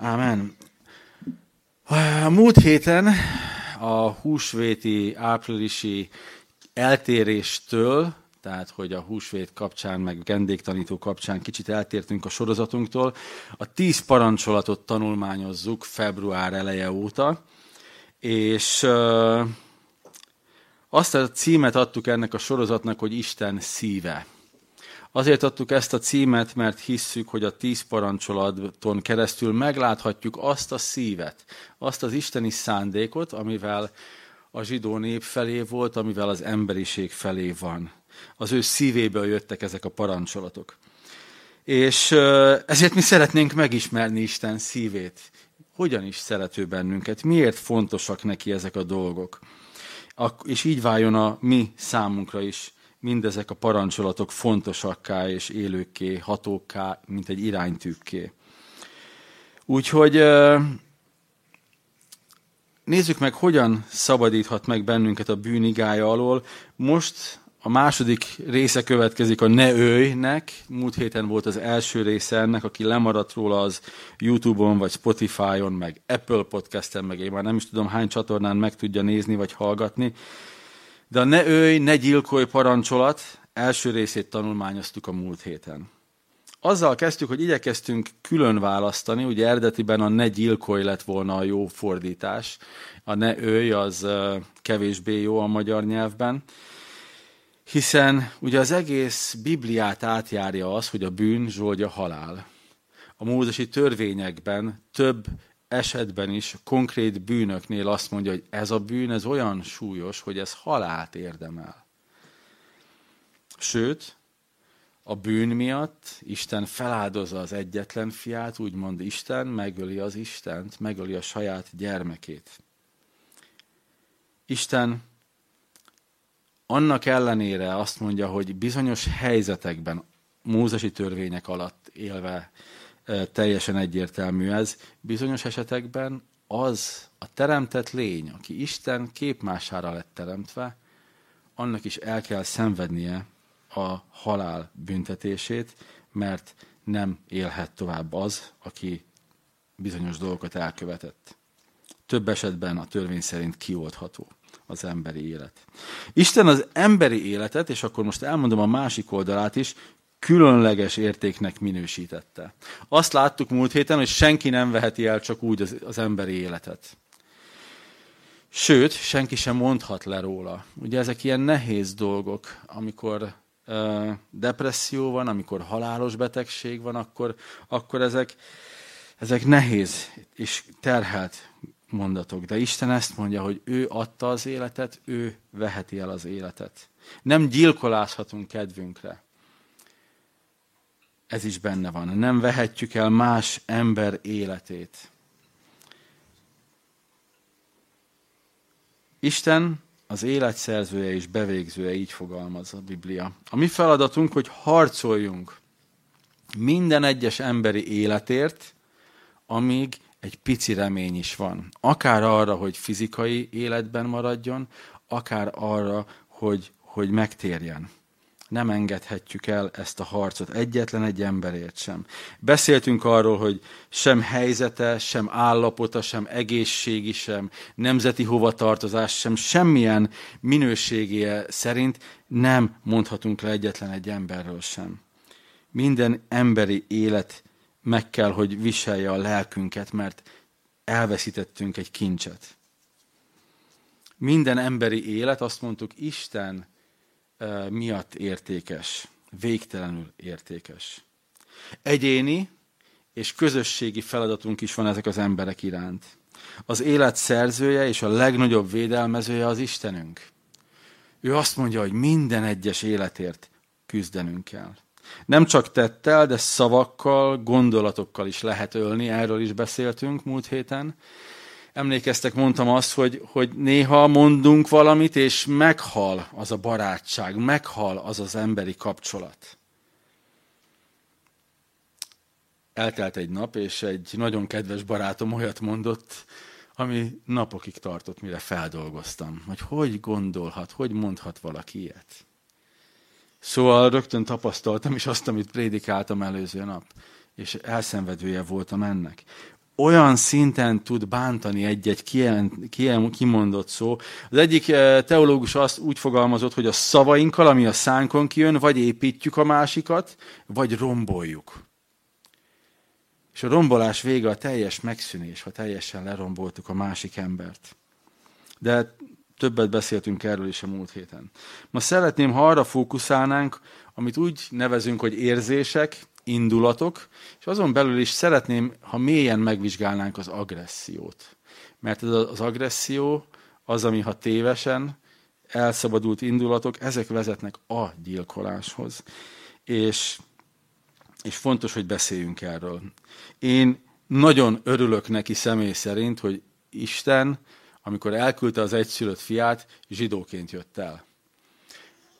Ámen. A múlt héten a húsvéti áprilisi eltéréstől, tehát hogy a húsvét kapcsán, meg vendégtanító kapcsán kicsit eltértünk a sorozatunktól, a tíz parancsolatot tanulmányozzuk február eleje óta, és azt a címet adtuk ennek a sorozatnak, hogy Isten szíve. Azért adtuk ezt a címet, mert hisszük, hogy a tíz parancsolaton keresztül megláthatjuk azt a szívet, azt az isteni szándékot, amivel a zsidó nép felé volt, amivel az emberiség felé van. Az ő szívéből jöttek ezek a parancsolatok. És ezért mi szeretnénk megismerni Isten szívét. Hogyan is szerető bennünket, miért fontosak neki ezek a dolgok. És így váljon a mi számunkra is mindezek a parancsolatok fontosakká és élőkké, hatókká, mint egy iránytűkké. Úgyhogy nézzük meg, hogyan szabadíthat meg bennünket a bűnigája alól. Most a második része következik a Ne őjnek. Múlt héten volt az első része ennek, aki lemaradt róla az Youtube-on, vagy Spotify-on, meg Apple Podcast-en, meg én már nem is tudom hány csatornán meg tudja nézni, vagy hallgatni. De a ne őj, ne gyilkolj parancsolat első részét tanulmányoztuk a múlt héten. Azzal kezdtük, hogy igyekeztünk külön választani, ugye eredetiben a ne gyilkolj lett volna a jó fordítás, a ne őj az kevésbé jó a magyar nyelvben, hiszen ugye az egész Bibliát átjárja az, hogy a bűn zsoldja halál. A mózesi törvényekben több esetben is konkrét bűnöknél azt mondja, hogy ez a bűn, ez olyan súlyos, hogy ez halált érdemel. Sőt, a bűn miatt Isten feláldozza az egyetlen fiát, úgymond Isten megöli az Istent, megöli a saját gyermekét. Isten annak ellenére azt mondja, hogy bizonyos helyzetekben, mózesi törvények alatt élve teljesen egyértelmű ez. Bizonyos esetekben az a teremtett lény, aki Isten képmására lett teremtve, annak is el kell szenvednie a halál büntetését, mert nem élhet tovább az, aki bizonyos dolgokat elkövetett. Több esetben a törvény szerint kioldható az emberi élet. Isten az emberi életet, és akkor most elmondom a másik oldalát is, különleges értéknek minősítette. Azt láttuk múlt héten, hogy senki nem veheti el csak úgy az, az emberi életet. Sőt, senki sem mondhat le róla. Ugye ezek ilyen nehéz dolgok, amikor uh, depresszió van, amikor halálos betegség van, akkor, akkor ezek, ezek nehéz és terhelt mondatok. De Isten ezt mondja, hogy ő adta az életet, ő veheti el az életet. Nem gyilkolázhatunk kedvünkre ez is benne van. Nem vehetjük el más ember életét. Isten az élet szerzője és bevégzője, így fogalmaz a Biblia. A mi feladatunk, hogy harcoljunk minden egyes emberi életért, amíg egy pici remény is van. Akár arra, hogy fizikai életben maradjon, akár arra, hogy, hogy megtérjen nem engedhetjük el ezt a harcot egyetlen egy emberért sem. Beszéltünk arról, hogy sem helyzete, sem állapota, sem egészségi, sem nemzeti hovatartozás, sem semmilyen minőségéje szerint nem mondhatunk le egyetlen egy emberről sem. Minden emberi élet meg kell, hogy viselje a lelkünket, mert elveszítettünk egy kincset. Minden emberi élet, azt mondtuk, Isten miatt értékes, végtelenül értékes. Egyéni és közösségi feladatunk is van ezek az emberek iránt. Az élet szerzője és a legnagyobb védelmezője az Istenünk. Ő azt mondja, hogy minden egyes életért küzdenünk kell. Nem csak tettel, de szavakkal, gondolatokkal is lehet ölni, erről is beszéltünk múlt héten, emlékeztek, mondtam azt, hogy, hogy néha mondunk valamit, és meghal az a barátság, meghal az az emberi kapcsolat. Eltelt egy nap, és egy nagyon kedves barátom olyat mondott, ami napokig tartott, mire feldolgoztam, hogy hogy gondolhat, hogy mondhat valaki ilyet. Szóval rögtön tapasztaltam is azt, amit prédikáltam előző nap, és elszenvedője voltam ennek olyan szinten tud bántani egy-egy kimondott szó. Az egyik eh, teológus azt úgy fogalmazott, hogy a szavainkkal, ami a szánkon kijön, vagy építjük a másikat, vagy romboljuk. És a rombolás vége a teljes megszűnés, ha teljesen leromboltuk a másik embert. De többet beszéltünk erről is a múlt héten. Ma szeretném, ha arra fókuszálnánk, amit úgy nevezünk, hogy érzések, indulatok, és azon belül is szeretném, ha mélyen megvizsgálnánk az agressziót. Mert ez az agresszió az, ami ha tévesen, elszabadult indulatok, ezek vezetnek a gyilkoláshoz. És, és fontos, hogy beszéljünk erről. Én nagyon örülök neki személy szerint, hogy Isten, amikor elküldte az egyszülött fiát, zsidóként jött el.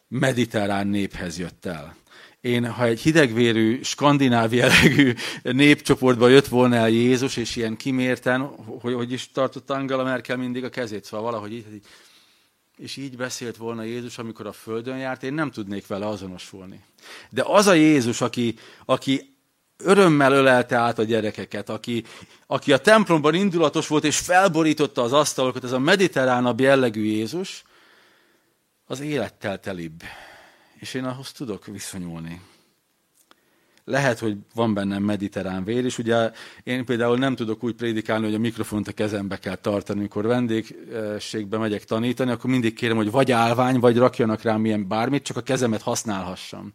Mediterrán néphez jött el én, ha egy hidegvérű, skandináv jellegű népcsoportba jött volna el Jézus, és ilyen kimérten, hogy, hogy is tartotta Angela Merkel mindig a kezét, szóval valahogy így, és így beszélt volna Jézus, amikor a Földön járt, én nem tudnék vele azonosulni. De az a Jézus, aki, aki örömmel ölelte át a gyerekeket, aki, aki a templomban indulatos volt, és felborította az asztalokat, ez a mediterránabb jellegű Jézus, az élettel telibb és én ahhoz tudok viszonyulni. Lehet, hogy van bennem mediterrán vér, és ugye én például nem tudok úgy prédikálni, hogy a mikrofont a kezembe kell tartani, amikor vendégségbe megyek tanítani, akkor mindig kérem, hogy vagy állvány, vagy rakjanak rám ilyen bármit, csak a kezemet használhassam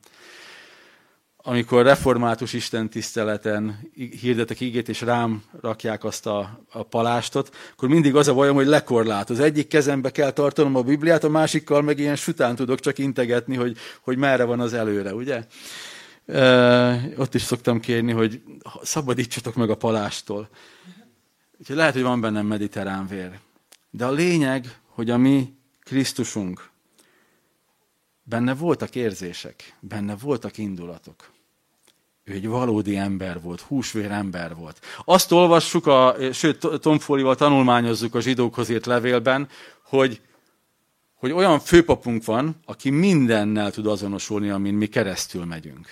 amikor református Isten tiszteleten hirdetek ígét, és rám rakják azt a, a palástot, akkor mindig az a bajom, hogy lekorlát. Az egyik kezembe kell tartanom a Bibliát, a másikkal meg ilyen sután tudok csak integetni, hogy, hogy merre van az előre, ugye? E, ott is szoktam kérni, hogy szabadítsatok meg a palástól. Úgyhogy lehet, hogy van bennem mediterrán vér. De a lényeg, hogy a mi Krisztusunk, benne voltak érzések, benne voltak indulatok. Ő egy valódi ember volt, húsvér ember volt. Azt olvassuk, a, sőt, Tom Follival tanulmányozzuk a zsidókhoz írt levélben, hogy, hogy olyan főpapunk van, aki mindennel tud azonosulni, amin mi keresztül megyünk.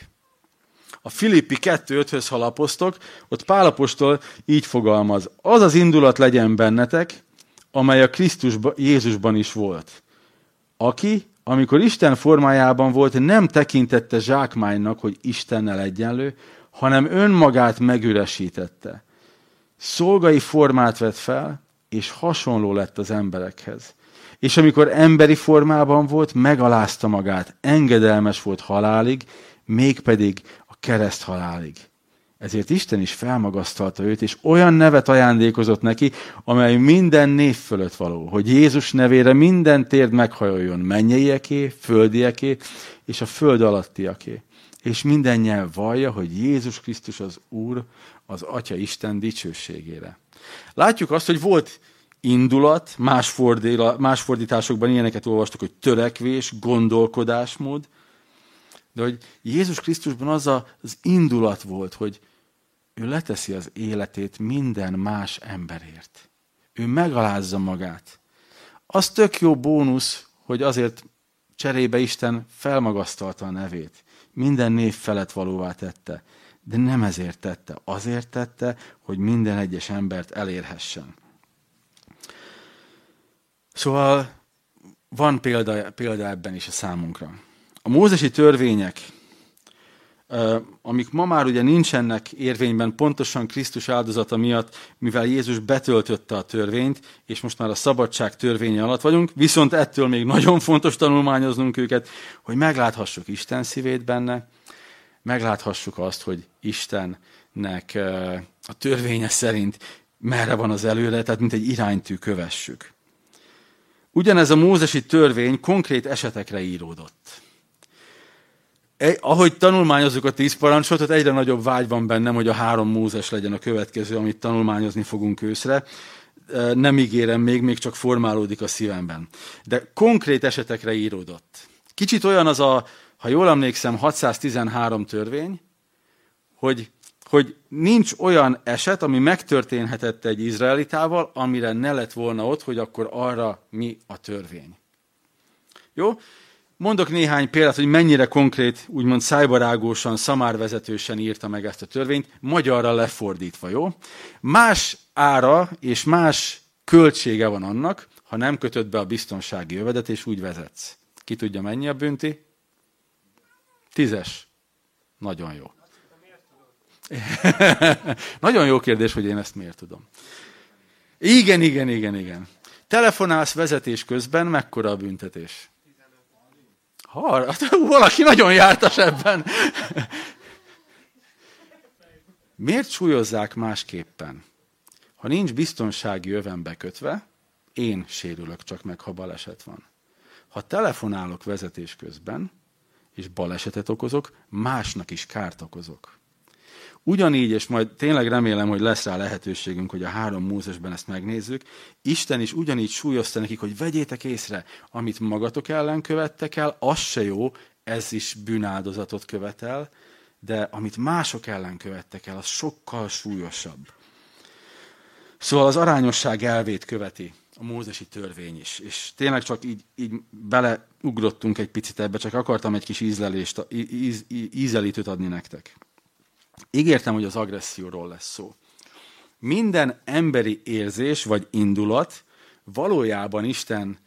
A Filippi 2.5-höz halapoztok, ott Pálapostól így fogalmaz. Az az indulat legyen bennetek, amely a Krisztus Jézusban is volt, aki amikor Isten formájában volt, nem tekintette zsákmánynak, hogy Istennel egyenlő, hanem önmagát megüresítette. Szolgai formát vett fel, és hasonló lett az emberekhez. És amikor emberi formában volt, megalázta magát, engedelmes volt halálig, mégpedig a kereszt halálig. Ezért Isten is felmagasztalta őt, és olyan nevet ajándékozott neki, amely minden név fölött való, hogy Jézus nevére minden térd meghajoljon, mennyeieké, földieké, és a föld alattiaké. És minden nyelv vallja, hogy Jézus Krisztus az Úr, az Atya Isten dicsőségére. Látjuk azt, hogy volt indulat, más, fordéla, más fordításokban ilyeneket olvastuk, hogy törekvés, gondolkodásmód, de hogy Jézus Krisztusban az a, az indulat volt, hogy ő leteszi az életét minden más emberért. Ő megalázza magát. Az tök jó bónusz, hogy azért cserébe Isten felmagasztalta a nevét. Minden név felett valóvá tette. De nem ezért tette. Azért tette, hogy minden egyes embert elérhessen. Szóval van példa, példa ebben is a számunkra. A mózesi törvények amik ma már ugye nincsenek érvényben pontosan Krisztus áldozata miatt, mivel Jézus betöltötte a törvényt, és most már a szabadság törvénye alatt vagyunk, viszont ettől még nagyon fontos tanulmányoznunk őket, hogy megláthassuk Isten szívét benne, megláthassuk azt, hogy Istennek a törvénye szerint merre van az előre, tehát mint egy iránytű kövessük. Ugyanez a mózesi törvény konkrét esetekre íródott ahogy tanulmányozzuk a tíz parancsot, egyre nagyobb vágy van bennem, hogy a három Mózes legyen a következő, amit tanulmányozni fogunk őszre. Nem ígérem még, még csak formálódik a szívemben. De konkrét esetekre íródott. Kicsit olyan az a, ha jól emlékszem, 613 törvény, hogy, hogy nincs olyan eset, ami megtörténhetett egy izraelitával, amire ne lett volna ott, hogy akkor arra mi a törvény. Jó? Mondok néhány példát, hogy mennyire konkrét, úgymond szájbarágósan, szamárvezetősen írta meg ezt a törvényt, magyarra lefordítva, jó? Más ára és más költsége van annak, ha nem kötöd be a biztonsági jövedet, és úgy vezetsz. Ki tudja, mennyi a bünti? Tízes. Nagyon jó. Nagyon jó kérdés, hogy én ezt miért tudom. Igen, igen, igen, igen. Telefonálsz vezetés közben, mekkora a büntetés? Ha, hát, valaki nagyon jártas ebben. Miért súlyozzák másképpen? Ha nincs biztonsági öven bekötve, én sérülök csak meg, ha baleset van. Ha telefonálok vezetés közben, és balesetet okozok, másnak is kárt okozok. Ugyanígy, és majd tényleg remélem, hogy lesz rá lehetőségünk, hogy a három Mózesben ezt megnézzük, Isten is ugyanígy súlyozta nekik, hogy vegyétek észre, amit magatok ellen követtek el, az se jó, ez is bűnáldozatot követel, de amit mások ellen követtek el, az sokkal súlyosabb. Szóval az arányosság elvét követi a mózesi törvény is. És tényleg csak így, így beleugrottunk egy picit ebbe, csak akartam egy kis ízlelést, íz, ízelítőt adni nektek. Ígértem, hogy az agresszióról lesz szó. Minden emberi érzés vagy indulat valójában Isten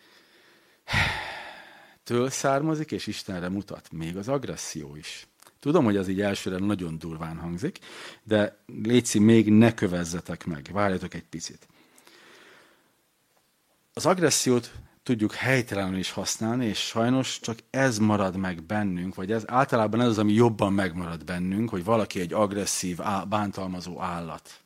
től származik, és Istenre mutat. Még az agresszió is. Tudom, hogy az így elsőre nagyon durván hangzik, de létszi, még ne kövezzetek meg. Várjatok egy picit. Az agressziót tudjuk helytelenül is használni, és sajnos csak ez marad meg bennünk, vagy ez általában ez az, ami jobban megmarad bennünk, hogy valaki egy agresszív, bántalmazó állat.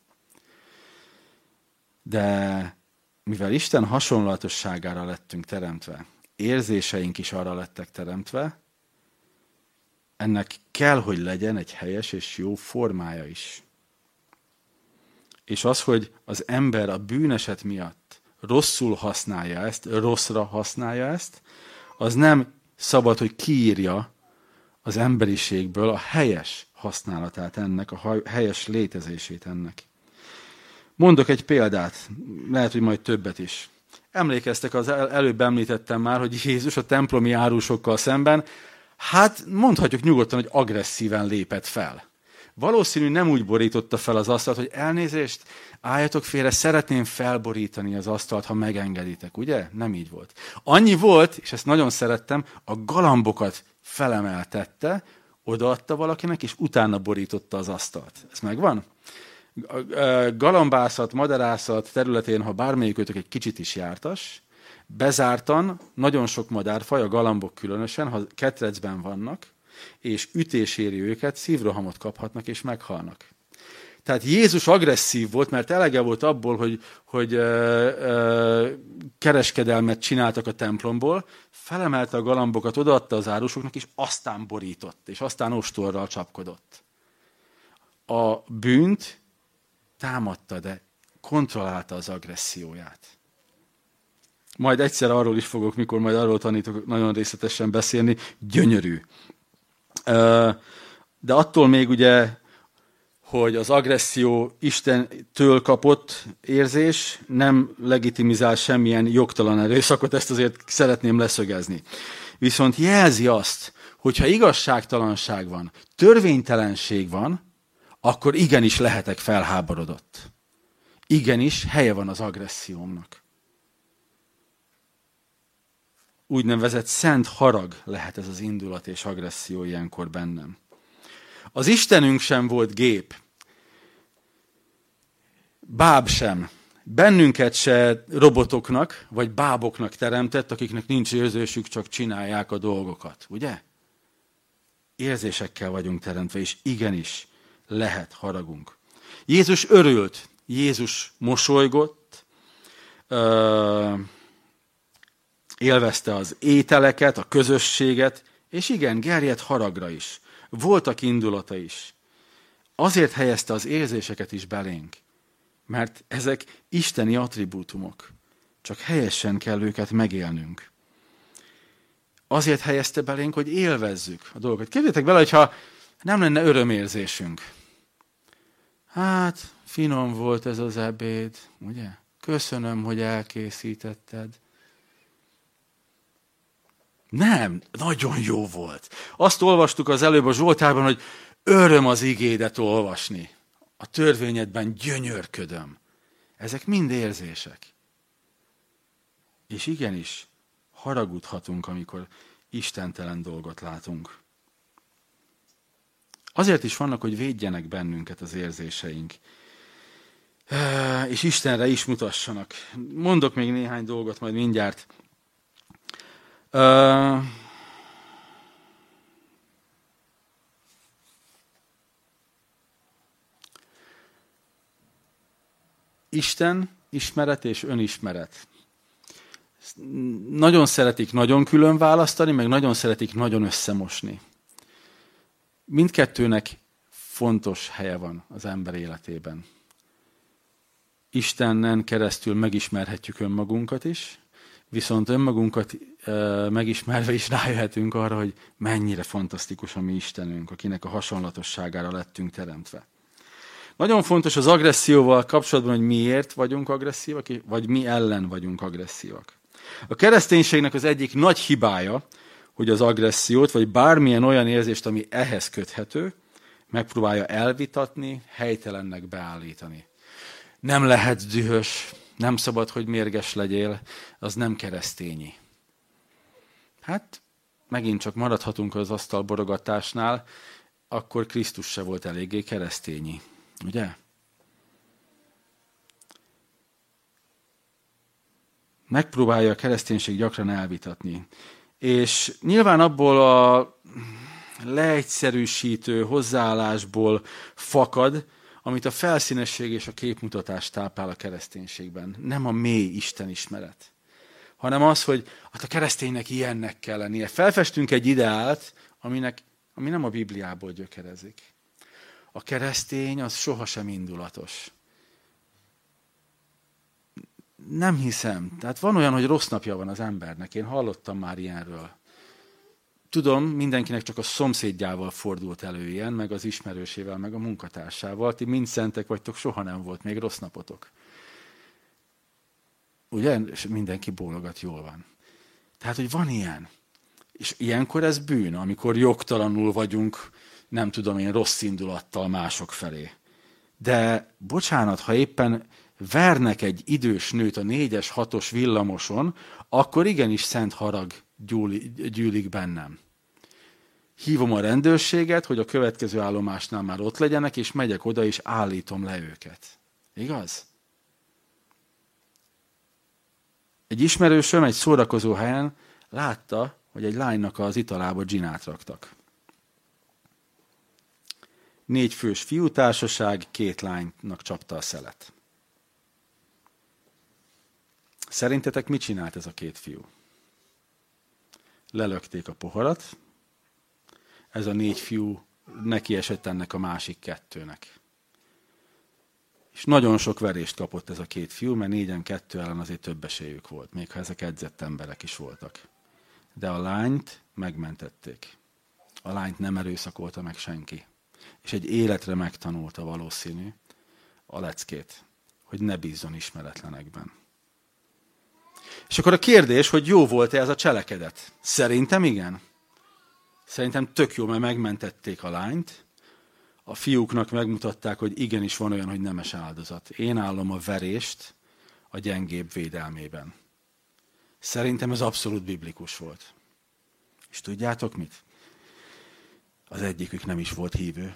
De mivel Isten hasonlatosságára lettünk teremtve, érzéseink is arra lettek teremtve, ennek kell, hogy legyen egy helyes és jó formája is. És az, hogy az ember a bűneset miatt rosszul használja ezt, rosszra használja ezt, az nem szabad, hogy kiírja az emberiségből a helyes használatát ennek, a helyes létezését ennek. Mondok egy példát, lehet, hogy majd többet is. Emlékeztek, az előbb említettem már, hogy Jézus a templomi árusokkal szemben, hát mondhatjuk nyugodtan, hogy agresszíven lépett fel. Valószínű nem úgy borította fel az asztalt, hogy elnézést, álljatok félre, szeretném felborítani az asztalt, ha megengeditek, ugye? Nem így volt. Annyi volt, és ezt nagyon szerettem, a galambokat felemeltette, odaadta valakinek, és utána borította az asztalt. Ez megvan? Galambászat, madarászat területén, ha bármelyikőtök egy kicsit is jártas, bezártan, nagyon sok madárfaj, a galambok különösen, ha ketrecben vannak, és ütés éri őket, szívrohamot kaphatnak és meghalnak. Tehát Jézus agresszív volt, mert elege volt abból, hogy, hogy ö, ö, kereskedelmet csináltak a templomból, felemelte a galambokat, odaadta az árusoknak, és aztán borított, és aztán ostorral csapkodott. A bűnt támadta, de kontrollálta az agresszióját. Majd egyszer arról is fogok, mikor majd arról tanítok nagyon részletesen beszélni, gyönyörű. De attól még ugye hogy az agresszió Istentől kapott érzés nem legitimizál semmilyen jogtalan erőszakot, ezt azért szeretném leszögezni. Viszont jelzi azt, hogyha igazságtalanság van, törvénytelenség van, akkor igenis lehetek felháborodott. Igenis helye van az agressziómnak. Úgynevezett szent harag lehet ez az indulat és agresszió ilyenkor bennem. Az Istenünk sem volt gép. Báb sem. Bennünket se robotoknak, vagy báboknak teremtett, akiknek nincs érzésük, csak csinálják a dolgokat. Ugye? Érzésekkel vagyunk teremtve, és igenis lehet haragunk. Jézus örült, Jézus mosolygott, élvezte az ételeket, a közösséget, és igen, gerjedt haragra is. Voltak indulata is. Azért helyezte az érzéseket is belénk, mert ezek isteni attribútumok. Csak helyesen kell őket megélnünk. Azért helyezte belénk, hogy élvezzük a dolgokat. Képzeljétek bele, hogyha nem lenne örömérzésünk. Hát, finom volt ez az ebéd, ugye? Köszönöm, hogy elkészítetted. Nem, nagyon jó volt. Azt olvastuk az előbb a Zsoltárban, hogy öröm az igédet olvasni. A törvényedben gyönyörködöm. Ezek mind érzések. És igenis, haragudhatunk, amikor istentelen dolgot látunk. Azért is vannak, hogy védjenek bennünket az érzéseink. És Istenre is mutassanak. Mondok még néhány dolgot majd mindjárt. Isten ismeret és önismeret. Nagyon szeretik nagyon külön választani, meg nagyon szeretik nagyon összemosni. Mindkettőnek fontos helye van az ember életében. Istenen keresztül megismerhetjük önmagunkat is, viszont önmagunkat megismerve is rájöhetünk arra, hogy mennyire fantasztikus a mi Istenünk, akinek a hasonlatosságára lettünk teremtve. Nagyon fontos az agresszióval kapcsolatban, hogy miért vagyunk agresszívak, vagy mi ellen vagyunk agresszívak. A kereszténységnek az egyik nagy hibája, hogy az agressziót, vagy bármilyen olyan érzést, ami ehhez köthető, megpróbálja elvitatni, helytelennek beállítani. Nem lehet dühös, nem szabad, hogy mérges legyél, az nem keresztényi. Hát, megint csak maradhatunk az asztal borogatásnál, akkor Krisztus se volt eléggé keresztényi. Ugye? Megpróbálja a kereszténység gyakran elvitatni. És nyilván abból a leegyszerűsítő hozzáállásból fakad, amit a felszínesség és a képmutatás táplál a kereszténységben. Nem a mély Isten ismeret, hanem az, hogy hát a kereszténynek ilyennek kell lennie. Felfestünk egy ideált, aminek, ami nem a Bibliából gyökerezik. A keresztény az sohasem indulatos. Nem hiszem. Tehát van olyan, hogy rossz napja van az embernek. Én hallottam már ilyenről. Tudom, mindenkinek csak a szomszédjával fordult elő ilyen, meg az ismerősével, meg a munkatársával. Ti mind szentek vagytok, soha nem volt még rossz napotok. Ugye? És mindenki bólogat, jól van. Tehát, hogy van ilyen. És ilyenkor ez bűn, amikor jogtalanul vagyunk, nem tudom én, rossz indulattal mások felé. De bocsánat, ha éppen vernek egy idős nőt a négyes, hatos villamoson, akkor igenis szent harag gyűlik bennem. Hívom a rendőrséget, hogy a következő állomásnál már ott legyenek, és megyek oda, és állítom le őket. Igaz? Egy ismerősöm egy szórakozó helyen látta, hogy egy lánynak az italába dzsinát raktak. Négy fős fiútársaság, két lánynak csapta a szelet. Szerintetek mit csinált ez a két fiú? Lelökték a poharat, ez a négy fiú neki esett ennek a másik kettőnek. És nagyon sok verést kapott ez a két fiú, mert négyen kettő ellen azért több esélyük volt, még ha ezek edzett emberek is voltak. De a lányt megmentették. A lányt nem erőszakolta meg senki. És egy életre megtanulta valószínű a leckét, hogy ne bízzon ismeretlenekben. És akkor a kérdés, hogy jó volt-e ez a cselekedet? Szerintem igen. Szerintem tök jó, mert megmentették a lányt, a fiúknak megmutatták, hogy igenis van olyan, hogy nemes áldozat. Én állom a verést a gyengébb védelmében. Szerintem ez abszolút biblikus volt. És tudjátok mit? Az egyikük nem is volt hívő.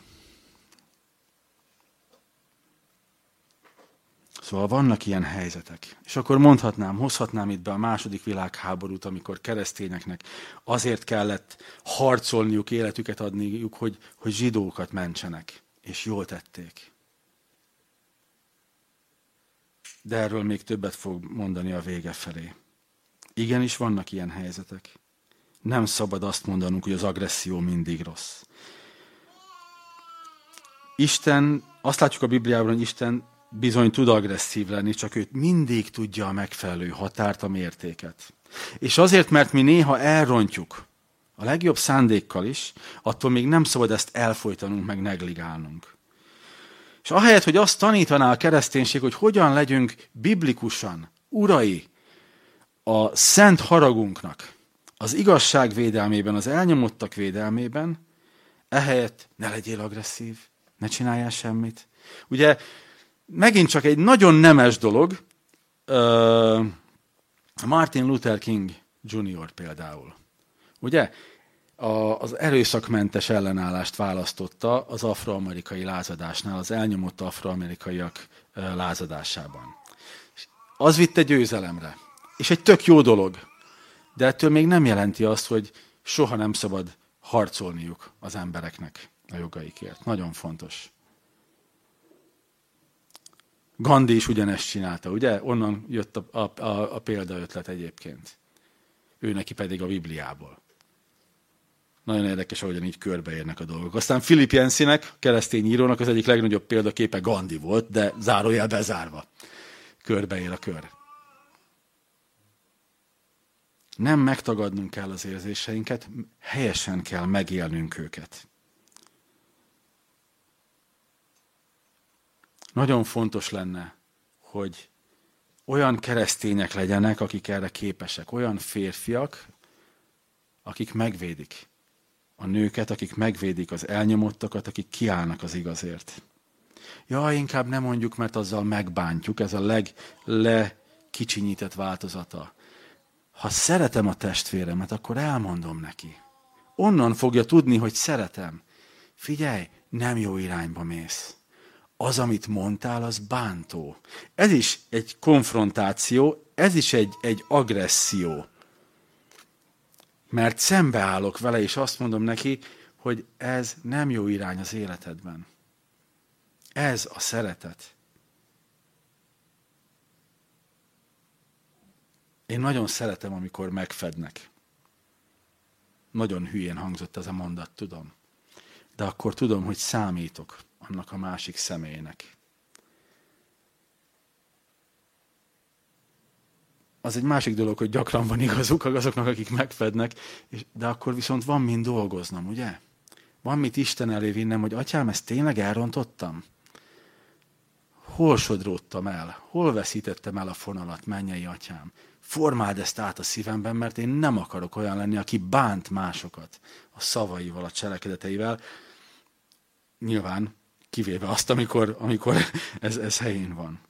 Szóval vannak ilyen helyzetek. És akkor mondhatnám, hozhatnám itt be a második világháborút, amikor keresztényeknek azért kellett harcolniuk, életüket adniuk, hogy, hogy zsidókat mentsenek. És jól tették. De erről még többet fog mondani a vége felé. Igenis vannak ilyen helyzetek. Nem szabad azt mondanunk, hogy az agresszió mindig rossz. Isten, azt látjuk a Bibliában, hogy Isten bizony tud agresszív lenni, csak őt mindig tudja a megfelelő határt, a mértéket. És azért, mert mi néha elrontjuk, a legjobb szándékkal is, attól még nem szabad ezt elfolytanunk, meg negligálnunk. És ahelyett, hogy azt tanítaná a kereszténység, hogy hogyan legyünk biblikusan, urai, a szent haragunknak, az igazság védelmében, az elnyomottak védelmében, ehelyett ne legyél agresszív, ne csináljál semmit. Ugye megint csak egy nagyon nemes dolog, Martin Luther King Jr. például. Ugye? Az erőszakmentes ellenállást választotta az afroamerikai lázadásnál, az elnyomott afroamerikaiak lázadásában. Az vitte győzelemre. És egy tök jó dolog. De ettől még nem jelenti azt, hogy soha nem szabad harcolniuk az embereknek a jogaikért. Nagyon fontos. Gandhi is ugyanezt csinálta, ugye? Onnan jött a, a, a, a példaötlet egyébként. Ő neki pedig a Bibliából. Nagyon érdekes, ahogyan így körbeérnek a dolgok. Aztán Philip Jensinek, keresztény írónak az egyik legnagyobb példaképe Gandhi volt, de zárójel bezárva. Körbeér a kör. Nem megtagadnunk kell az érzéseinket, helyesen kell megélnünk őket. Nagyon fontos lenne, hogy olyan keresztények legyenek, akik erre képesek, olyan férfiak, akik megvédik a nőket, akik megvédik az elnyomottakat, akik kiállnak az igazért. Ja, inkább nem mondjuk, mert azzal megbántjuk, ez a legkicsinyített változata. Ha szeretem a testvéremet, akkor elmondom neki. Onnan fogja tudni, hogy szeretem. Figyelj, nem jó irányba mész az, amit mondtál, az bántó. Ez is egy konfrontáció, ez is egy, egy agresszió. Mert szembeállok vele, és azt mondom neki, hogy ez nem jó irány az életedben. Ez a szeretet. Én nagyon szeretem, amikor megfednek. Nagyon hülyén hangzott ez a mondat, tudom. De akkor tudom, hogy számítok annak a másik személynek. Az egy másik dolog, hogy gyakran van igazuk azoknak, akik megfednek, de akkor viszont van mind dolgoznom, ugye? Van mit Isten elé vinnem, hogy atyám, ezt tényleg elrontottam? Hol sodródtam el? Hol veszítettem el a fonalat, mennyei atyám? Formáld ezt át a szívemben, mert én nem akarok olyan lenni, aki bánt másokat a szavaival, a cselekedeteivel. Nyilván kivéve azt, amikor, amikor ez, ez helyén van.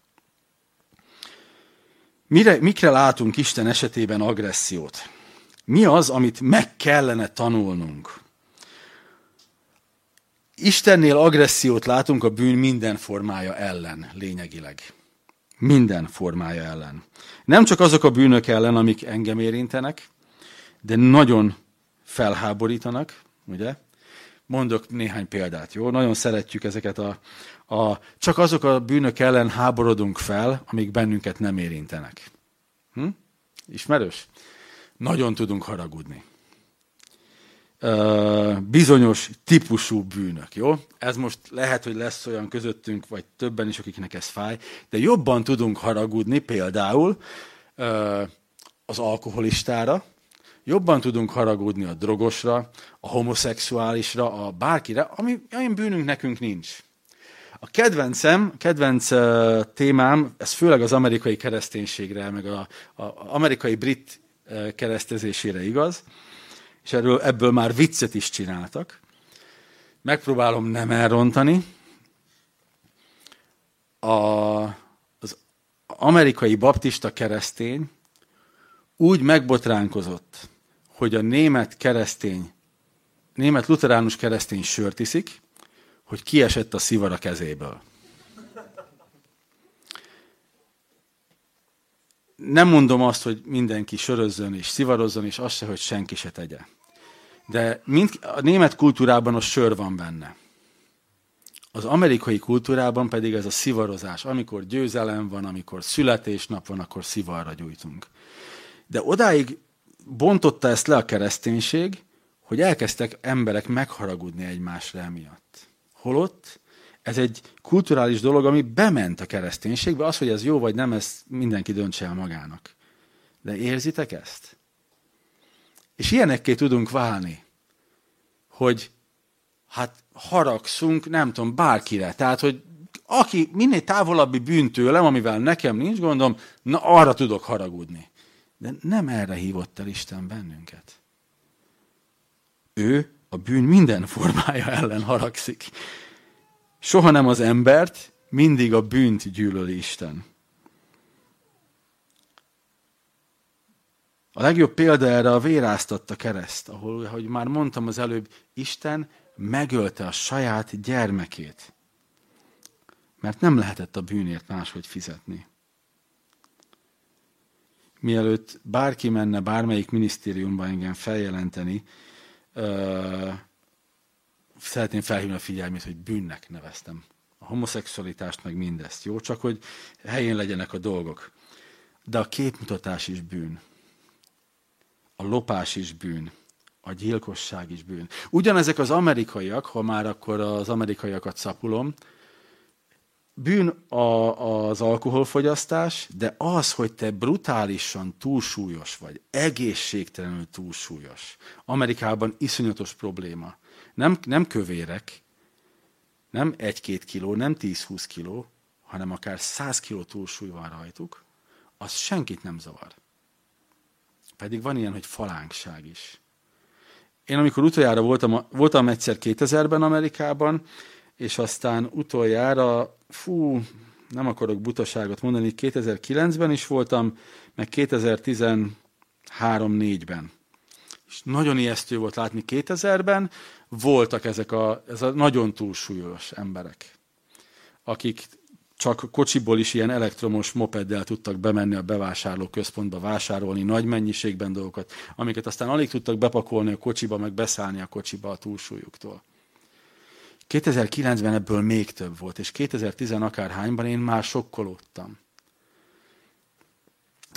Mire, mikre látunk Isten esetében agressziót? Mi az, amit meg kellene tanulnunk? Istennél agressziót látunk a bűn minden formája ellen, lényegileg. Minden formája ellen. Nem csak azok a bűnök ellen, amik engem érintenek, de nagyon felháborítanak, ugye? Mondok néhány példát, jó? Nagyon szeretjük ezeket a, a... Csak azok a bűnök ellen háborodunk fel, amik bennünket nem érintenek. Hm? Ismerős? Nagyon tudunk haragudni. Uh, bizonyos típusú bűnök, jó? Ez most lehet, hogy lesz olyan közöttünk, vagy többen is, akiknek ez fáj, de jobban tudunk haragudni például uh, az alkoholistára, jobban tudunk haragudni a drogosra, a homoszexuálisra, a bárkire, ami olyan bűnünk nekünk nincs. A kedvencem, kedvenc uh, témám, ez főleg az amerikai kereszténységre, meg a, a, a amerikai brit uh, keresztezésére igaz, és erről, ebből már viccet is csináltak. Megpróbálom nem elrontani. A, az amerikai baptista keresztény úgy megbotránkozott, hogy a német keresztény, német luteránus keresztény sört iszik, hogy kiesett a szivar a kezéből. Nem mondom azt, hogy mindenki sörözzön és szivarozzon, és azt se, hogy senki se tegye. De mind, a német kultúrában a sör van benne. Az amerikai kultúrában pedig ez a szivarozás. Amikor győzelem van, amikor születésnap van, akkor szivarra gyújtunk. De odáig bontotta ezt le a kereszténység, hogy elkezdtek emberek megharagudni egymásra emiatt. Holott ez egy kulturális dolog, ami bement a kereszténységbe, az, hogy ez jó vagy nem, ezt mindenki döntse el magának. De érzitek ezt? És ilyenekké tudunk válni, hogy hát haragszunk, nem tudom, bárkire. Tehát, hogy aki minél távolabbi bűntőlem, amivel nekem nincs gondom, na arra tudok haragudni. De nem erre hívott el Isten bennünket. Ő a bűn minden formája ellen haragszik. Soha nem az embert, mindig a bűnt gyűlöli Isten. A legjobb példa erre a véráztatta kereszt, ahol, ahogy már mondtam az előbb, Isten megölte a saját gyermekét. Mert nem lehetett a bűnért máshogy fizetni. Mielőtt bárki menne bármelyik minisztériumban engem feljelenteni, uh, szeretném felhívni a figyelmét, hogy bűnnek neveztem a homoszexualitást, meg mindezt. Jó? Csak hogy helyén legyenek a dolgok. De a képmutatás is bűn. A lopás is bűn. A gyilkosság is bűn. Ugyanezek az amerikaiak, ha már akkor az amerikaiakat szapulom, bűn a, az alkoholfogyasztás, de az, hogy te brutálisan túlsúlyos vagy, egészségtelenül túlsúlyos. Amerikában iszonyatos probléma. Nem, nem kövérek, nem egy-két kiló, nem 10-20 kiló, hanem akár 100 kiló túlsúly van rajtuk, az senkit nem zavar. Pedig van ilyen, hogy falánkság is. Én amikor utoljára voltam, voltam egyszer 2000-ben Amerikában, és aztán utoljára, fú, nem akarok butaságot mondani, 2009-ben is voltam, meg 2013-4-ben. És nagyon ijesztő volt látni 2000-ben, voltak ezek a, ez a nagyon túlsúlyos emberek, akik csak kocsiból is ilyen elektromos mopeddel tudtak bemenni a bevásárló központba, vásárolni nagy mennyiségben dolgokat, amiket aztán alig tudtak bepakolni a kocsiba, meg beszállni a kocsiba a túlsúlyuktól. 2009-ben ebből még több volt, és 2010 akárhányban én már sokkolódtam.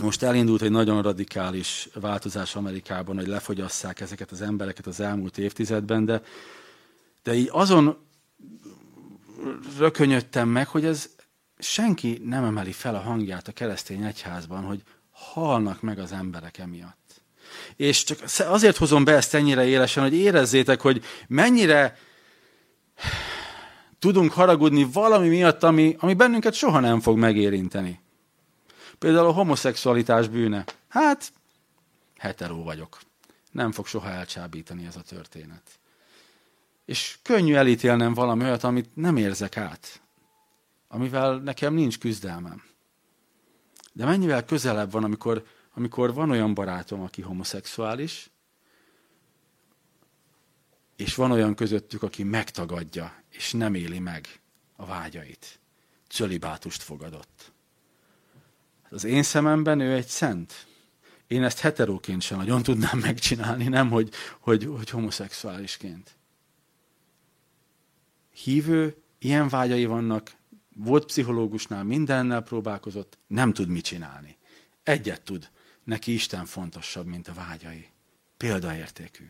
Most elindult egy nagyon radikális változás Amerikában, hogy lefogyasszák ezeket az embereket az elmúlt évtizedben, de, de így azon rökönyödtem meg, hogy ez senki nem emeli fel a hangját a keresztény egyházban, hogy halnak meg az emberek emiatt. És csak azért hozom be ezt ennyire élesen, hogy érezzétek, hogy mennyire tudunk haragudni valami miatt, ami, ami bennünket soha nem fog megérinteni. Például a homoszexualitás bűne. Hát, heteró vagyok. Nem fog soha elcsábítani ez a történet. És könnyű elítélnem valami olyat, amit nem érzek át. Amivel nekem nincs küzdelmem. De mennyivel közelebb van, amikor, amikor van olyan barátom, aki homoszexuális, és van olyan közöttük, aki megtagadja, és nem éli meg a vágyait. Cölibátust fogadott. Az én szememben ő egy szent. Én ezt heteróként sem nagyon tudnám megcsinálni, nem hogy, hogy, hogy homoszexuálisként. Hívő, ilyen vágyai vannak, volt pszichológusnál, mindennel próbálkozott, nem tud mit csinálni. Egyet tud, neki Isten fontosabb, mint a vágyai. Példaértékű.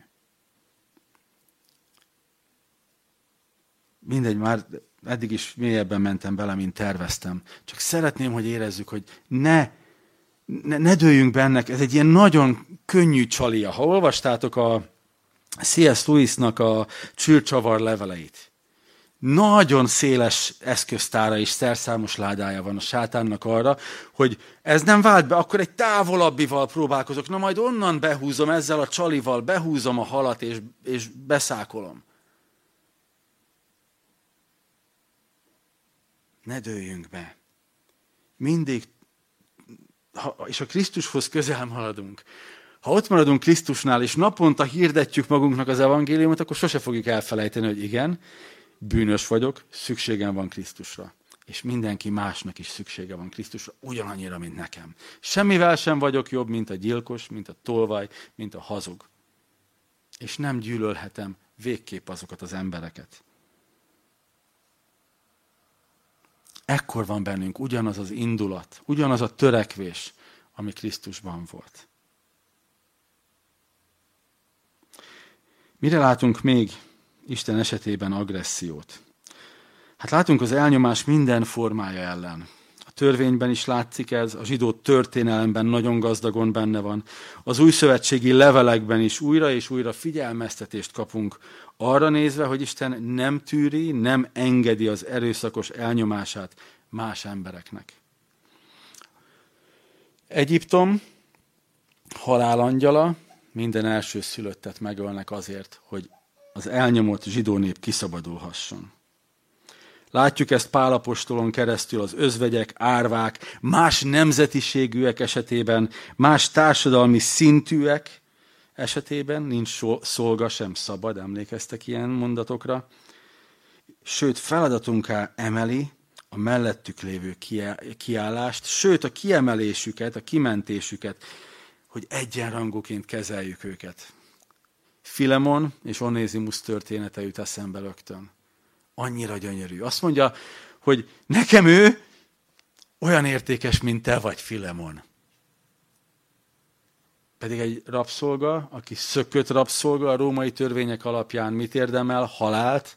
Mindegy, már eddig is mélyebben mentem bele, mint terveztem. Csak szeretném, hogy érezzük, hogy ne, ne, ne dőljünk bennek. Ez egy ilyen nagyon könnyű csalia. Ha olvastátok a C.S. Lewisnak a csűrcsavar leveleit, nagyon széles eszköztára és szerszámos ládája van a sátánnak arra, hogy ez nem vált be, akkor egy távolabbival próbálkozok, na majd onnan behúzom ezzel a csalival, behúzom a halat és, és beszákolom. Ne dőljünk be. Mindig, ha, és a Krisztushoz közel maradunk, ha ott maradunk Krisztusnál, és naponta hirdetjük magunknak az evangéliumot, akkor sose fogjuk elfelejteni, hogy igen, bűnös vagyok, szükségem van Krisztusra. És mindenki másnak is szüksége van Krisztusra, ugyanannyira, mint nekem. Semmivel sem vagyok jobb, mint a gyilkos, mint a tolvaj, mint a hazug. És nem gyűlölhetem végképp azokat az embereket. Ekkor van bennünk ugyanaz az indulat, ugyanaz a törekvés, ami Krisztusban volt. Mire látunk még Isten esetében agressziót? Hát látunk az elnyomás minden formája ellen. A törvényben is látszik ez, a zsidó történelemben nagyon gazdagon benne van. Az új szövetségi levelekben is újra és újra figyelmeztetést kapunk arra nézve, hogy Isten nem tűri, nem engedi az erőszakos elnyomását más embereknek. Egyiptom halálangyala minden első szülöttet megölnek azért, hogy az elnyomott zsidó nép kiszabadulhasson. Látjuk ezt Pálapostolon keresztül az özvegyek, árvák, más nemzetiségűek esetében, más társadalmi szintűek esetében, nincs szolga sem szabad, emlékeztek ilyen mondatokra. Sőt, feladatunká emeli a mellettük lévő kiállást, sőt a kiemelésüket, a kimentésüket, hogy egyenrangúként kezeljük őket. Filemon és Onézimus története jut eszembe rögtön. Annyira gyönyörű. Azt mondja, hogy nekem ő olyan értékes, mint te vagy, Filemon. Pedig egy rabszolga, aki szökött rabszolga a római törvények alapján mit érdemel? Halált.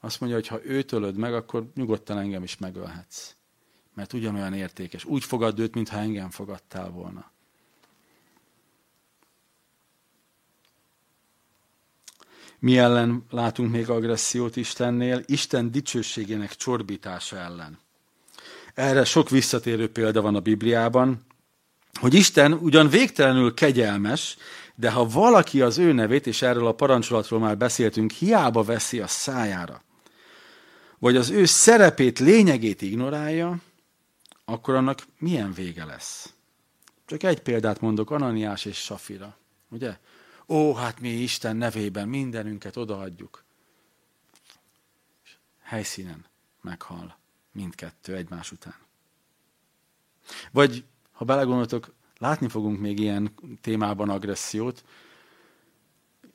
Azt mondja, hogy ha őt ölöd meg, akkor nyugodtan engem is megölhetsz. Mert ugyanolyan értékes. Úgy fogad őt, mintha engem fogadtál volna. Mi ellen látunk még agressziót Istennél? Isten dicsőségének csorbítása ellen. Erre sok visszatérő példa van a Bibliában, hogy Isten ugyan végtelenül kegyelmes, de ha valaki az ő nevét, és erről a parancsolatról már beszéltünk, hiába veszi a szájára, vagy az ő szerepét, lényegét ignorálja, akkor annak milyen vége lesz? Csak egy példát mondok, Ananiás és Safira. Ugye? Ó, hát mi Isten nevében mindenünket odaadjuk. Helyszínen meghal mindkettő egymás után. Vagy, ha belegondoltok, látni fogunk még ilyen témában agressziót,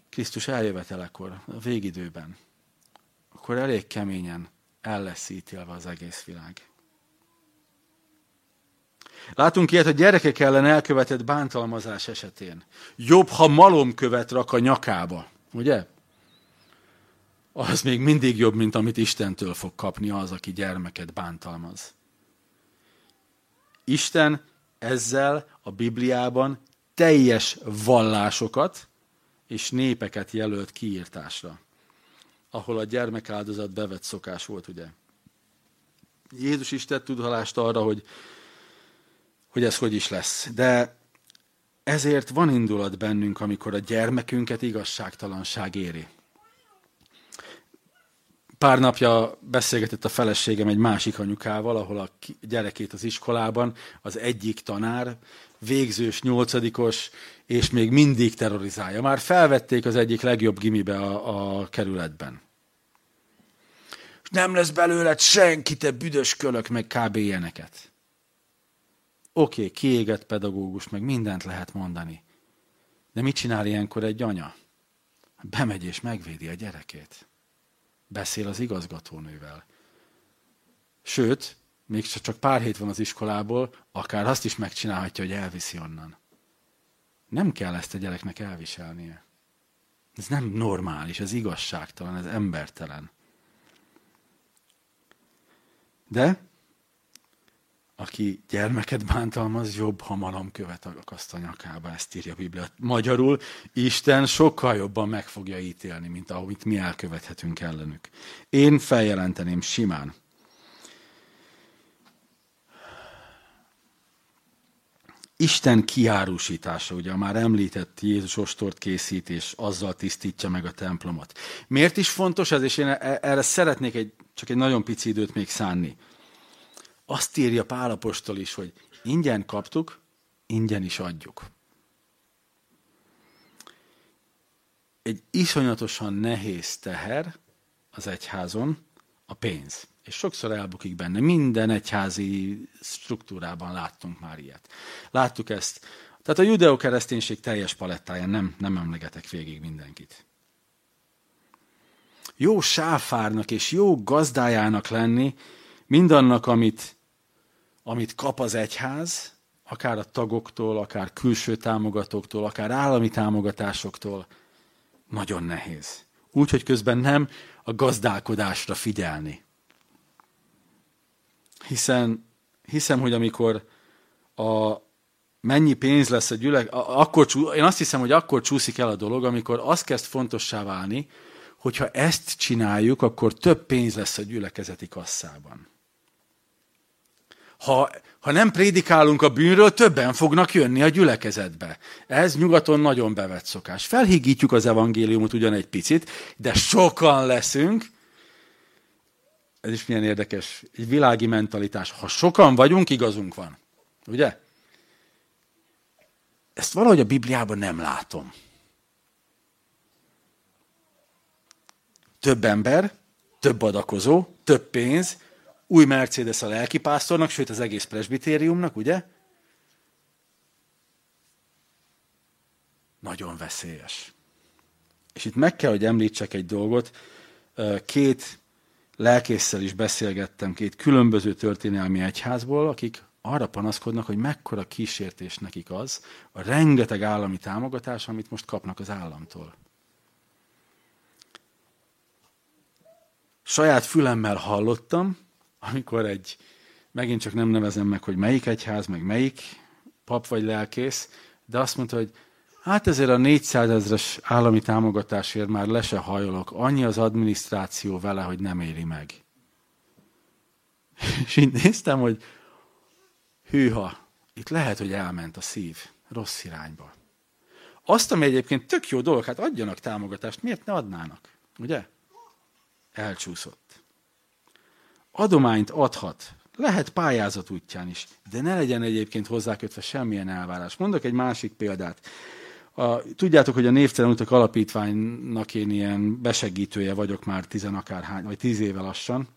Krisztus eljövetelekor, a végidőben, akkor elég keményen el lesz ítélve az egész világ. Látunk ilyet a gyerekek ellen elkövetett bántalmazás esetén. Jobb, ha malomkövet rak a nyakába, ugye? Az még mindig jobb, mint amit Istentől fog kapni az, aki gyermeket bántalmaz. Isten ezzel a Bibliában teljes vallásokat és népeket jelölt kiírtásra, ahol a gyermekáldozat bevett szokás volt, ugye? Jézus is tett tudalást arra, hogy hogy ez hogy is lesz. De ezért van indulat bennünk, amikor a gyermekünket igazságtalanság éri. Pár napja beszélgetett a feleségem egy másik anyukával, ahol a gyerekét az iskolában az egyik tanár, végzős, nyolcadikos, és még mindig terrorizálja. Már felvették az egyik legjobb gimibe a, a kerületben. Nem lesz belőled senki, te büdös kölök, meg kb. ilyeneket. Oké, okay, kiégett pedagógus, meg mindent lehet mondani. De mit csinál ilyenkor egy anya? Bemegy és megvédi a gyerekét. Beszél az igazgatónővel. Sőt, még csak pár hét van az iskolából, akár azt is megcsinálhatja, hogy elviszi onnan. Nem kell ezt a gyereknek elviselnie. Ez nem normális, ez igazságtalan, ez embertelen. De aki gyermeket bántalmaz, jobb, ha malom követ akaszt a nyakába, ezt írja a Biblia. Magyarul Isten sokkal jobban meg fogja ítélni, mint ahogy mi elkövethetünk ellenük. Én feljelenteném simán. Isten kiárusítása, ugye már említett Jézus ostort készít, és azzal tisztítja meg a templomot. Miért is fontos ez, és én e- erre szeretnék egy, csak egy nagyon pici időt még szánni. Azt írja Pálapostól is, hogy ingyen kaptuk, ingyen is adjuk. Egy iszonyatosan nehéz teher az egyházon a pénz. És sokszor elbukik benne. Minden egyházi struktúrában láttunk már ilyet. Láttuk ezt. Tehát a judeokereszténység teljes palettáján nem, nem emlegetek végig mindenkit. Jó sáfárnak és jó gazdájának lenni, mindannak, amit, amit kap az egyház, akár a tagoktól, akár külső támogatóktól, akár állami támogatásoktól, nagyon nehéz. Úgy, hogy közben nem a gazdálkodásra figyelni. Hiszen hiszem, hogy amikor a mennyi pénz lesz a gyülek, akkor, én azt hiszem, hogy akkor csúszik el a dolog, amikor az kezd fontossá válni, hogyha ezt csináljuk, akkor több pénz lesz a gyülekezeti kasszában. Ha, ha nem prédikálunk a bűnről, többen fognak jönni a gyülekezetbe. Ez nyugaton nagyon bevett szokás. Felhígítjuk az evangéliumot ugyan egy picit, de sokan leszünk. Ez is milyen érdekes, egy világi mentalitás. Ha sokan vagyunk, igazunk van. Ugye? Ezt valahogy a Bibliában nem látom. Több ember, több adakozó, több pénz, új Mercedes a lelkipásztornak, sőt az egész presbitériumnak, ugye? Nagyon veszélyes. És itt meg kell, hogy említsek egy dolgot. Két lelkészsel is beszélgettem, két különböző történelmi egyházból, akik arra panaszkodnak, hogy mekkora kísértés nekik az, a rengeteg állami támogatás, amit most kapnak az államtól. Saját fülemmel hallottam, amikor egy, megint csak nem nevezem meg, hogy melyik egyház, meg melyik pap vagy lelkész, de azt mondta, hogy hát ezért a 400 ezres állami támogatásért már le se hajolok, annyi az adminisztráció vele, hogy nem éri meg. És így néztem, hogy hűha, itt lehet, hogy elment a szív rossz irányba. Azt, ami egyébként tök jó dolog, hát adjanak támogatást, miért ne adnának? Ugye? Elcsúszott. Adományt adhat, lehet pályázat útján is, de ne legyen egyébként hozzákötve semmilyen elvárás. Mondok egy másik példát. A, tudjátok, hogy a Névtelen Utak Alapítványnak én ilyen besegítője vagyok már tizenakárhány, vagy tíz éve lassan.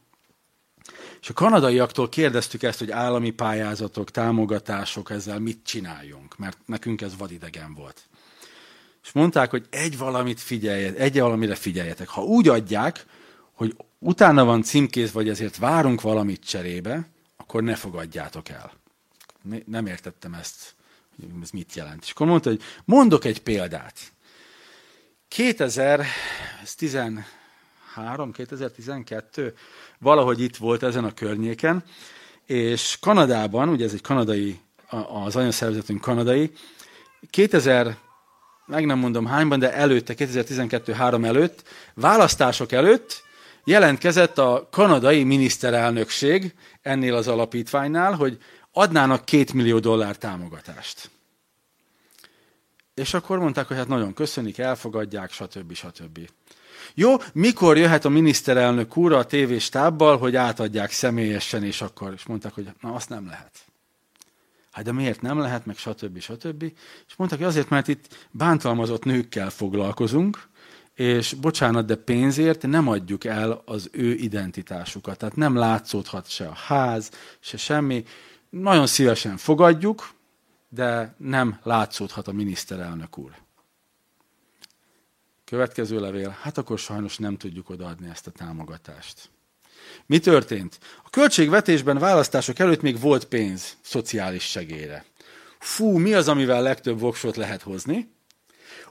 És a kanadaiaktól kérdeztük ezt, hogy állami pályázatok, támogatások, ezzel mit csináljunk, mert nekünk ez vadidegen volt. És mondták, hogy egy valamit figyeljet, egy valamire figyeljetek. Ha úgy adják, hogy utána van címkéz, vagy ezért várunk valamit cserébe, akkor ne fogadjátok el. Nem értettem ezt, hogy ez mit jelent. És akkor mondta, hogy mondok egy példát. 2013, 2012, valahogy itt volt ezen a környéken, és Kanadában, ugye ez egy kanadai, az anyaszervezetünk kanadai, 2000, meg nem mondom hányban, de előtte, 2012-3 előtt, választások előtt jelentkezett a kanadai miniszterelnökség ennél az alapítványnál, hogy adnának két millió dollár támogatást. És akkor mondták, hogy hát nagyon köszönik, elfogadják, stb. stb. Jó, mikor jöhet a miniszterelnök úr a tévéstábbal, hogy átadják személyesen, és akkor is mondták, hogy na azt nem lehet. Hát de miért nem lehet, meg stb. stb. És mondták, hogy azért, mert itt bántalmazott nőkkel foglalkozunk, és bocsánat, de pénzért nem adjuk el az ő identitásukat. Tehát nem látszódhat se a ház, se semmi. Nagyon szívesen fogadjuk, de nem látszódhat a miniszterelnök úr. Következő levél, hát akkor sajnos nem tudjuk odaadni ezt a támogatást. Mi történt? A költségvetésben választások előtt még volt pénz szociális segélyre. Fú, mi az, amivel legtöbb voksot lehet hozni?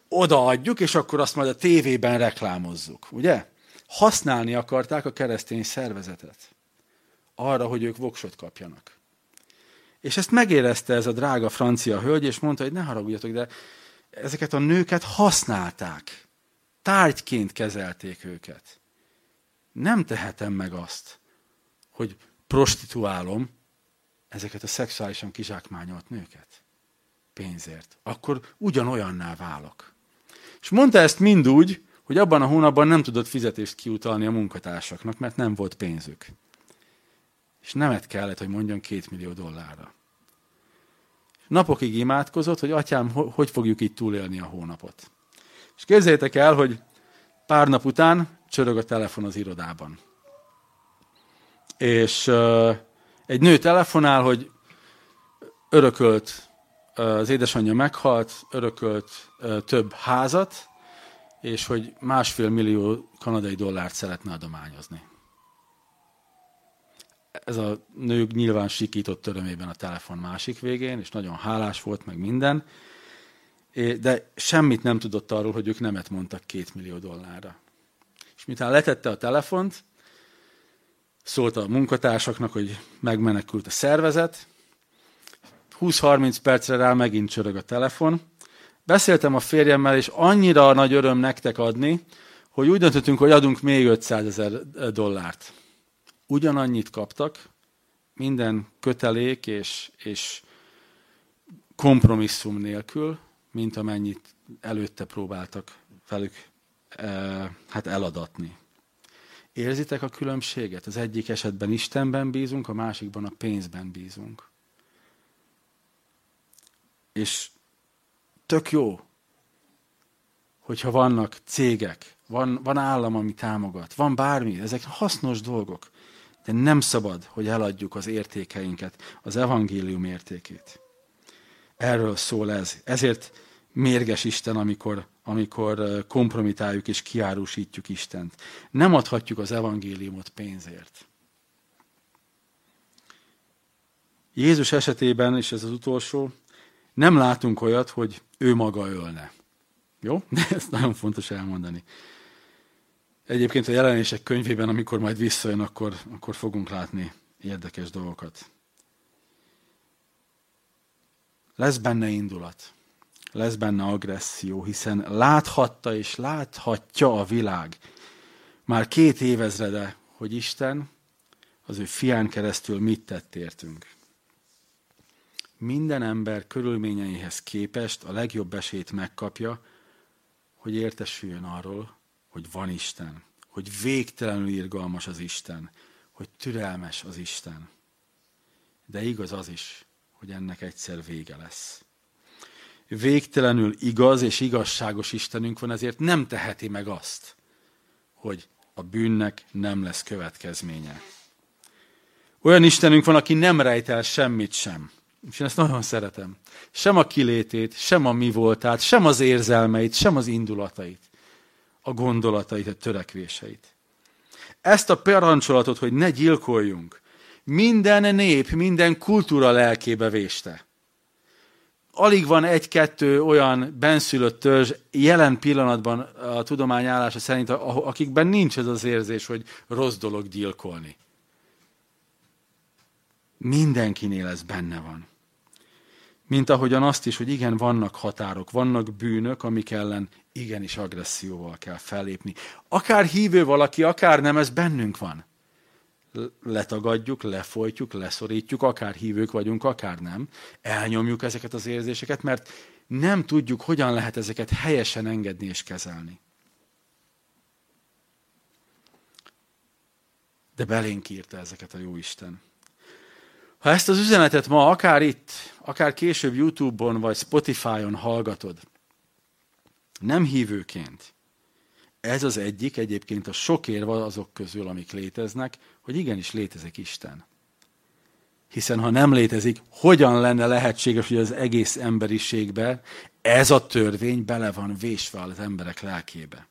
Odaadjuk, és akkor azt majd a tévében reklámozzuk, ugye? Használni akarták a keresztény szervezetet arra, hogy ők voksot kapjanak. És ezt megérezte ez a drága francia hölgy, és mondta, hogy ne haragudjatok, de ezeket a nőket használták. Tárgyként kezelték őket. Nem tehetem meg azt, hogy prostituálom ezeket a szexuálisan kizsákmányolt nőket pénzért. Akkor ugyanolyanná válok. És mondta ezt mind úgy, hogy abban a hónapban nem tudott fizetést kiutalni a munkatársaknak, mert nem volt pénzük. És nemet kellett, hogy mondjon két millió dollárra. Napokig imádkozott, hogy atyám, hogy fogjuk itt túlélni a hónapot. És képzeljétek el, hogy pár nap után csörög a telefon az irodában. És uh, egy nő telefonál, hogy örökölt az édesanyja meghalt, örökölt több házat, és hogy másfél millió kanadai dollárt szeretne adományozni. Ez a nő nyilván sikított örömében a telefon másik végén, és nagyon hálás volt, meg minden, de semmit nem tudott arról, hogy ők nemet mondtak két millió dollárra. És miután letette a telefont, szólt a munkatársaknak, hogy megmenekült a szervezet, 20-30 percre rá megint csörög a telefon. Beszéltem a férjemmel, és annyira nagy öröm nektek adni, hogy úgy döntöttünk, hogy adunk még 500 ezer dollárt. Ugyanannyit kaptak, minden kötelék és, és kompromisszum nélkül, mint amennyit előtte próbáltak velük e, hát eladatni. Érzitek a különbséget? Az egyik esetben Istenben bízunk, a másikban a pénzben bízunk. És tök jó, hogyha vannak cégek, van, van állam, ami támogat, van bármi, ezek hasznos dolgok, de nem szabad, hogy eladjuk az értékeinket, az evangélium értékét. Erről szól ez. Ezért mérges Isten, amikor, amikor kompromitáljuk és kiárusítjuk Istent. Nem adhatjuk az evangéliumot pénzért. Jézus esetében, és ez az utolsó, nem látunk olyat, hogy ő maga ölne. Jó? De ezt nagyon fontos elmondani. Egyébként a jelenések könyvében, amikor majd visszajön, akkor, akkor fogunk látni érdekes dolgokat. Lesz benne indulat, lesz benne agresszió, hiszen láthatta és láthatja a világ már két évezrede, hogy Isten az ő fián keresztül mit tett értünk. Minden ember körülményeihez képest a legjobb esélyt megkapja, hogy értesüljön arról, hogy van Isten, hogy végtelenül irgalmas az Isten, hogy türelmes az Isten. De igaz az is, hogy ennek egyszer vége lesz. Végtelenül igaz és igazságos Istenünk van, ezért nem teheti meg azt, hogy a bűnnek nem lesz következménye. Olyan Istenünk van, aki nem rejt el semmit sem. És én ezt nagyon szeretem. Sem a kilétét, sem a mi voltát, sem az érzelmeit, sem az indulatait, a gondolatait, a törekvéseit. Ezt a parancsolatot, hogy ne gyilkoljunk, minden nép, minden kultúra lelkébe véste. Alig van egy-kettő olyan benszülött törzs jelen pillanatban a tudomány állása szerint, akikben nincs ez az érzés, hogy rossz dolog gyilkolni. Mindenkinél ez benne van. Mint ahogyan azt is, hogy igen, vannak határok, vannak bűnök, amik ellen igenis agresszióval kell fellépni. Akár hívő valaki, akár nem, ez bennünk van letagadjuk, lefolytjuk, leszorítjuk, akár hívők vagyunk, akár nem, elnyomjuk ezeket az érzéseket, mert nem tudjuk, hogyan lehet ezeket helyesen engedni és kezelni. De belénk írta ezeket a Jóisten. Ha ezt az üzenetet ma akár itt, akár később YouTube-on vagy Spotify-on hallgatod, nem hívőként, ez az egyik egyébként a sok érve azok közül, amik léteznek, hogy igenis létezik Isten. Hiszen ha nem létezik, hogyan lenne lehetséges, hogy az egész emberiségbe ez a törvény bele van vésve az emberek lelkébe?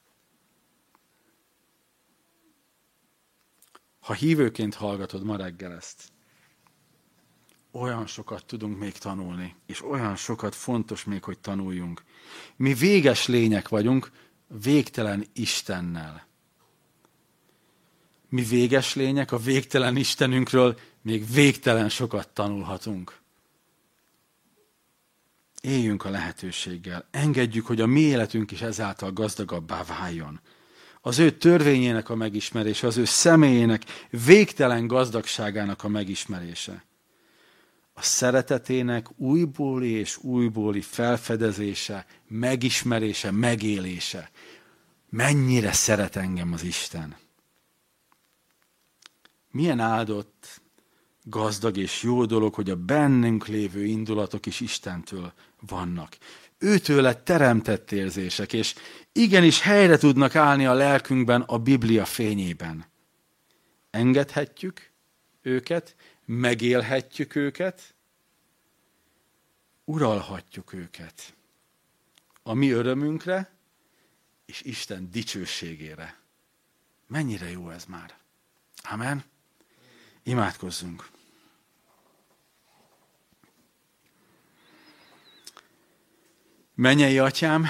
Ha hívőként hallgatod ma reggel ezt, olyan sokat tudunk még tanulni, és olyan sokat fontos még, hogy tanuljunk. Mi véges lények vagyunk, végtelen Istennel. Mi véges lények, a végtelen Istenünkről még végtelen sokat tanulhatunk. Éljünk a lehetőséggel. Engedjük, hogy a mi életünk is ezáltal gazdagabbá váljon. Az ő törvényének a megismerése, az ő személyének végtelen gazdagságának a megismerése. A szeretetének újbóli és újbóli felfedezése, megismerése, megélése mennyire szeret engem az Isten. Milyen áldott, gazdag és jó dolog, hogy a bennünk lévő indulatok is Istentől vannak. Őtőle teremtett érzések, és igenis helyre tudnak állni a lelkünkben a Biblia fényében. Engedhetjük őket, megélhetjük őket, uralhatjuk őket. A mi örömünkre, és Isten dicsőségére. Mennyire jó ez már. Amen. Imádkozzunk. Mennyei atyám,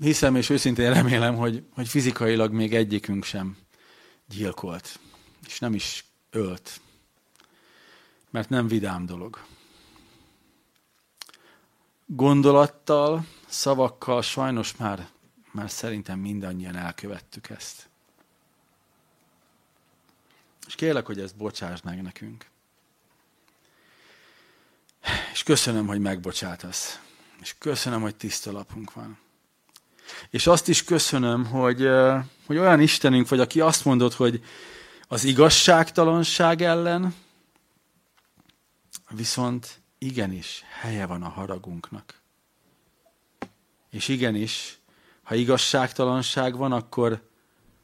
hiszem és őszintén remélem, hogy, hogy fizikailag még egyikünk sem gyilkolt, és nem is ölt mert nem vidám dolog. gondolattal, szavakkal sajnos már, már szerintem mindannyian elkövettük ezt. És kérlek, hogy ezt bocsásd meg nekünk. És köszönöm, hogy megbocsátasz. És köszönöm, hogy tiszta lapunk van. És azt is köszönöm, hogy, hogy olyan Istenünk vagy, aki azt mondod, hogy az igazságtalanság ellen, viszont igenis helye van a haragunknak. És igenis, ha igazságtalanság van, akkor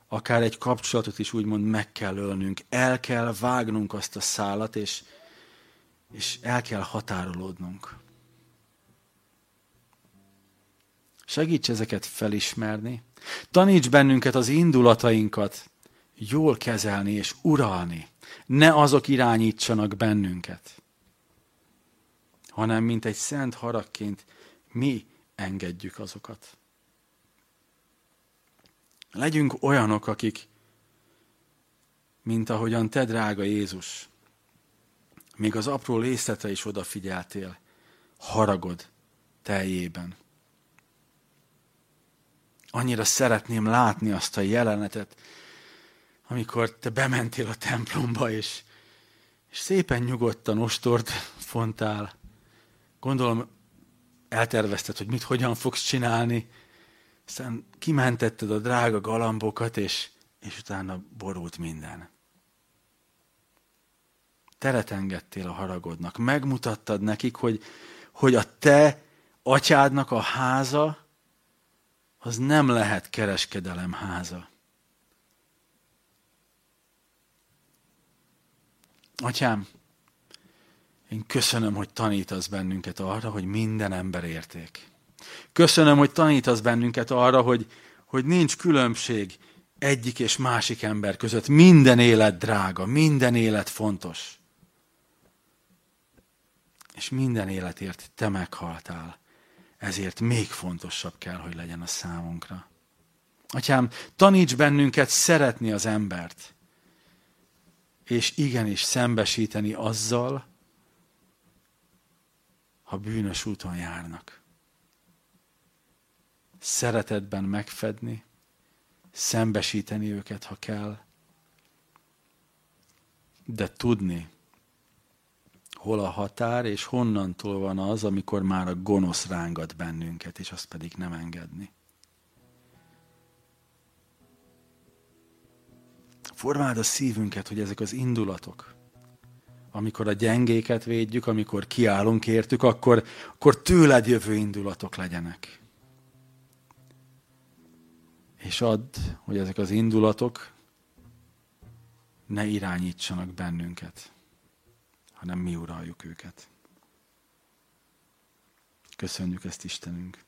akár egy kapcsolatot is úgymond meg kell ölnünk, el kell vágnunk azt a szálat, és, és el kell határolódnunk. Segíts ezeket felismerni. Taníts bennünket az indulatainkat jól kezelni és uralni. Ne azok irányítsanak bennünket, hanem mint egy szent haragként mi engedjük azokat. Legyünk olyanok, akik, mint ahogyan te, drága Jézus, még az apró részletre is odafigyeltél, haragod teljében. Annyira szeretném látni azt a jelenetet, amikor te bementél a templomba, és, és szépen nyugodtan ostort fontál. Gondolom, eltervezted, hogy mit, hogyan fogsz csinálni, aztán kimentetted a drága galambokat, és, és utána borult minden. Teret engedtél a haragodnak, megmutattad nekik, hogy, hogy a te atyádnak a háza, az nem lehet kereskedelem háza. Atyám, én köszönöm, hogy tanítasz bennünket arra, hogy minden ember érték. Köszönöm, hogy tanítasz bennünket arra, hogy, hogy nincs különbség egyik és másik ember között. Minden élet drága, minden élet fontos. És minden életért te meghaltál. Ezért még fontosabb kell, hogy legyen a számunkra. Atyám, taníts bennünket szeretni az embert, és igenis szembesíteni azzal, ha bűnös úton járnak. Szeretetben megfedni, szembesíteni őket, ha kell, de tudni, hol a határ, és honnantól van az, amikor már a gonosz rángat bennünket, és azt pedig nem engedni. Formáld a szívünket, hogy ezek az indulatok, amikor a gyengéket védjük, amikor kiállunk értük, akkor, akkor tőled jövő indulatok legyenek. És add, hogy ezek az indulatok ne irányítsanak bennünket, hanem mi uraljuk őket. Köszönjük ezt Istenünk!